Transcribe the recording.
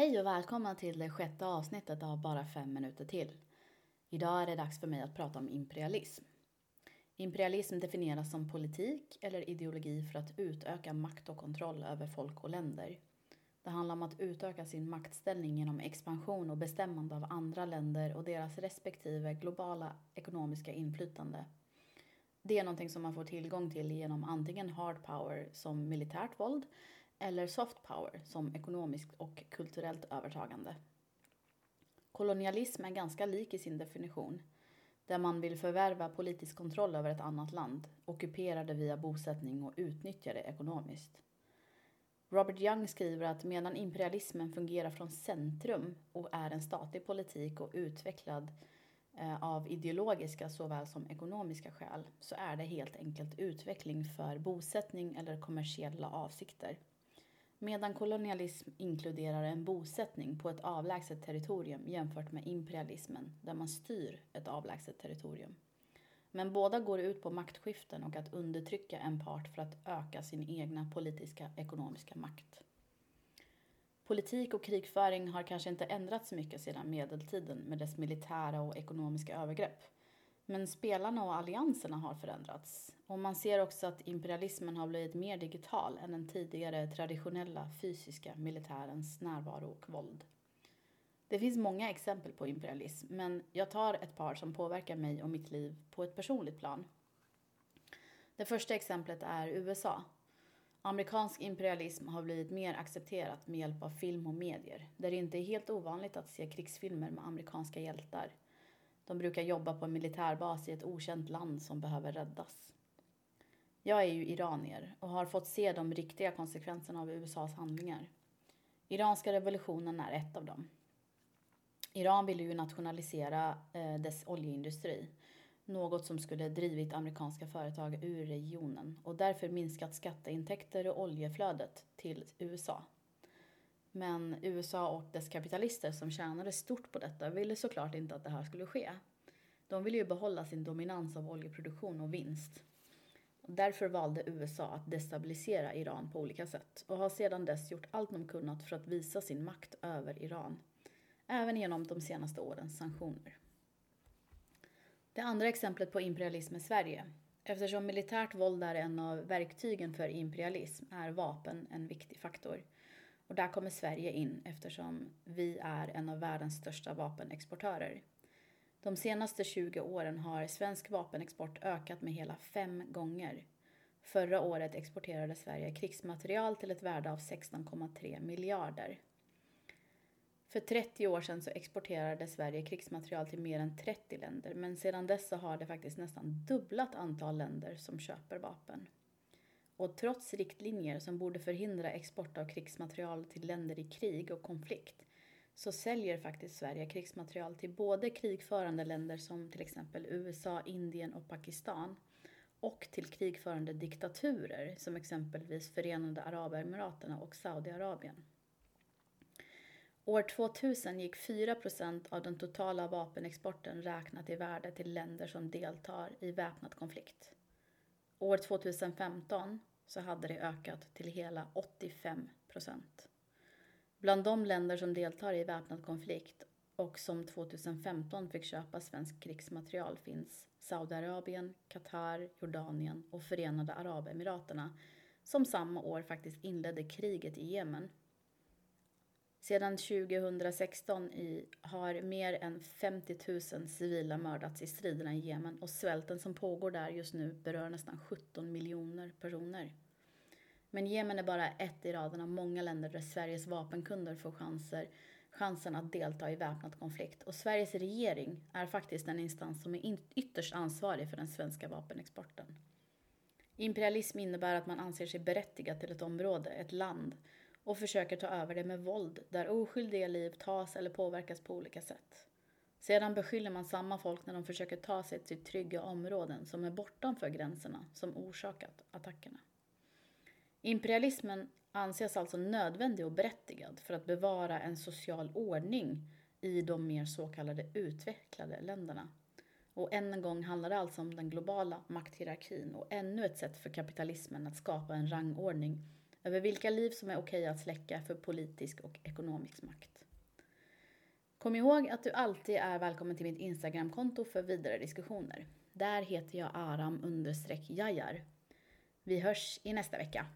Hej och välkomna till det sjätte avsnittet av Bara fem minuter till. Idag är det dags för mig att prata om imperialism. Imperialism definieras som politik eller ideologi för att utöka makt och kontroll över folk och länder. Det handlar om att utöka sin maktställning genom expansion och bestämmande av andra länder och deras respektive globala ekonomiska inflytande. Det är någonting som man får tillgång till genom antingen hard power som militärt våld eller soft power som ekonomiskt och kulturellt övertagande. Kolonialism är ganska lik i sin definition, där man vill förvärva politisk kontroll över ett annat land, ockupera det via bosättning och utnyttja det ekonomiskt. Robert Young skriver att medan imperialismen fungerar från centrum och är en statlig politik och utvecklad eh, av ideologiska såväl som ekonomiska skäl så är det helt enkelt utveckling för bosättning eller kommersiella avsikter medan kolonialism inkluderar en bosättning på ett avlägset territorium jämfört med imperialismen, där man styr ett avlägset territorium. Men båda går ut på maktskiften och att undertrycka en part för att öka sin egna politiska ekonomiska makt. Politik och krigföring har kanske inte ändrats så mycket sedan medeltiden med dess militära och ekonomiska övergrepp. Men spelarna och allianserna har förändrats. Och man ser också att imperialismen har blivit mer digital än den tidigare traditionella fysiska militärens närvaro och våld. Det finns många exempel på imperialism, men jag tar ett par som påverkar mig och mitt liv på ett personligt plan. Det första exemplet är USA. Amerikansk imperialism har blivit mer accepterat med hjälp av film och medier, där det inte är helt ovanligt att se krigsfilmer med amerikanska hjältar de brukar jobba på en militärbas i ett okänt land som behöver räddas. Jag är ju iranier och har fått se de riktiga konsekvenserna av USAs handlingar. Iranska revolutionen är ett av dem. Iran ville ju nationalisera eh, dess oljeindustri, något som skulle drivit amerikanska företag ur regionen och därför minskat skatteintäkter och oljeflödet till USA. Men USA och dess kapitalister som tjänade stort på detta ville såklart inte att det här skulle ske. De ville ju behålla sin dominans av oljeproduktion och vinst. Därför valde USA att destabilisera Iran på olika sätt och har sedan dess gjort allt de kunnat för att visa sin makt över Iran. Även genom de senaste årens sanktioner. Det andra exemplet på imperialism är Sverige. Eftersom militärt våld är en av verktygen för imperialism är vapen en viktig faktor. Och där kommer Sverige in eftersom vi är en av världens största vapenexportörer. De senaste 20 åren har svensk vapenexport ökat med hela fem gånger. Förra året exporterade Sverige krigsmaterial till ett värde av 16,3 miljarder. För 30 år sedan så exporterade Sverige krigsmaterial till mer än 30 länder men sedan dess så har det faktiskt nästan dubblat antal länder som köper vapen. Och trots riktlinjer som borde förhindra export av krigsmaterial till länder i krig och konflikt så säljer faktiskt Sverige krigsmaterial till både krigförande länder som till exempel USA, Indien och Pakistan och till krigförande diktaturer som exempelvis Förenade Arabemiraten och Saudiarabien. År 2000 gick 4% av den totala vapenexporten räknat i värde till länder som deltar i väpnad konflikt. År 2015 så hade det ökat till hela 85 procent. Bland de länder som deltar i väpnad konflikt och som 2015 fick köpa svensk krigsmaterial finns Saudiarabien, Qatar, Jordanien och Förenade Arabemiraterna som samma år faktiskt inledde kriget i Jemen. Sedan 2016 i, har mer än 50 000 civila mördats i striderna i Jemen och svälten som pågår där just nu berör nästan 17 miljoner personer. Men Jemen är bara ett i raden av många länder där Sveriges vapenkunder får chanser, chansen att delta i väpnad konflikt. Och Sveriges regering är faktiskt den instans som är ytterst ansvarig för den svenska vapenexporten. Imperialism innebär att man anser sig berättigad till ett område, ett land, och försöker ta över det med våld där oskyldiga liv tas eller påverkas på olika sätt. Sedan beskyller man samma folk när de försöker ta sig till trygga områden som är bortanför gränserna som orsakat attackerna. Imperialismen anses alltså nödvändig och berättigad för att bevara en social ordning i de mer så kallade utvecklade länderna. Och än en gång handlar det alltså om den globala makthierarkin och ännu ett sätt för kapitalismen att skapa en rangordning över vilka liv som är okej att släcka för politisk och ekonomisk makt. Kom ihåg att du alltid är välkommen till mitt Instagramkonto för vidare diskussioner. Där heter jag aram jajar. Vi hörs i nästa vecka.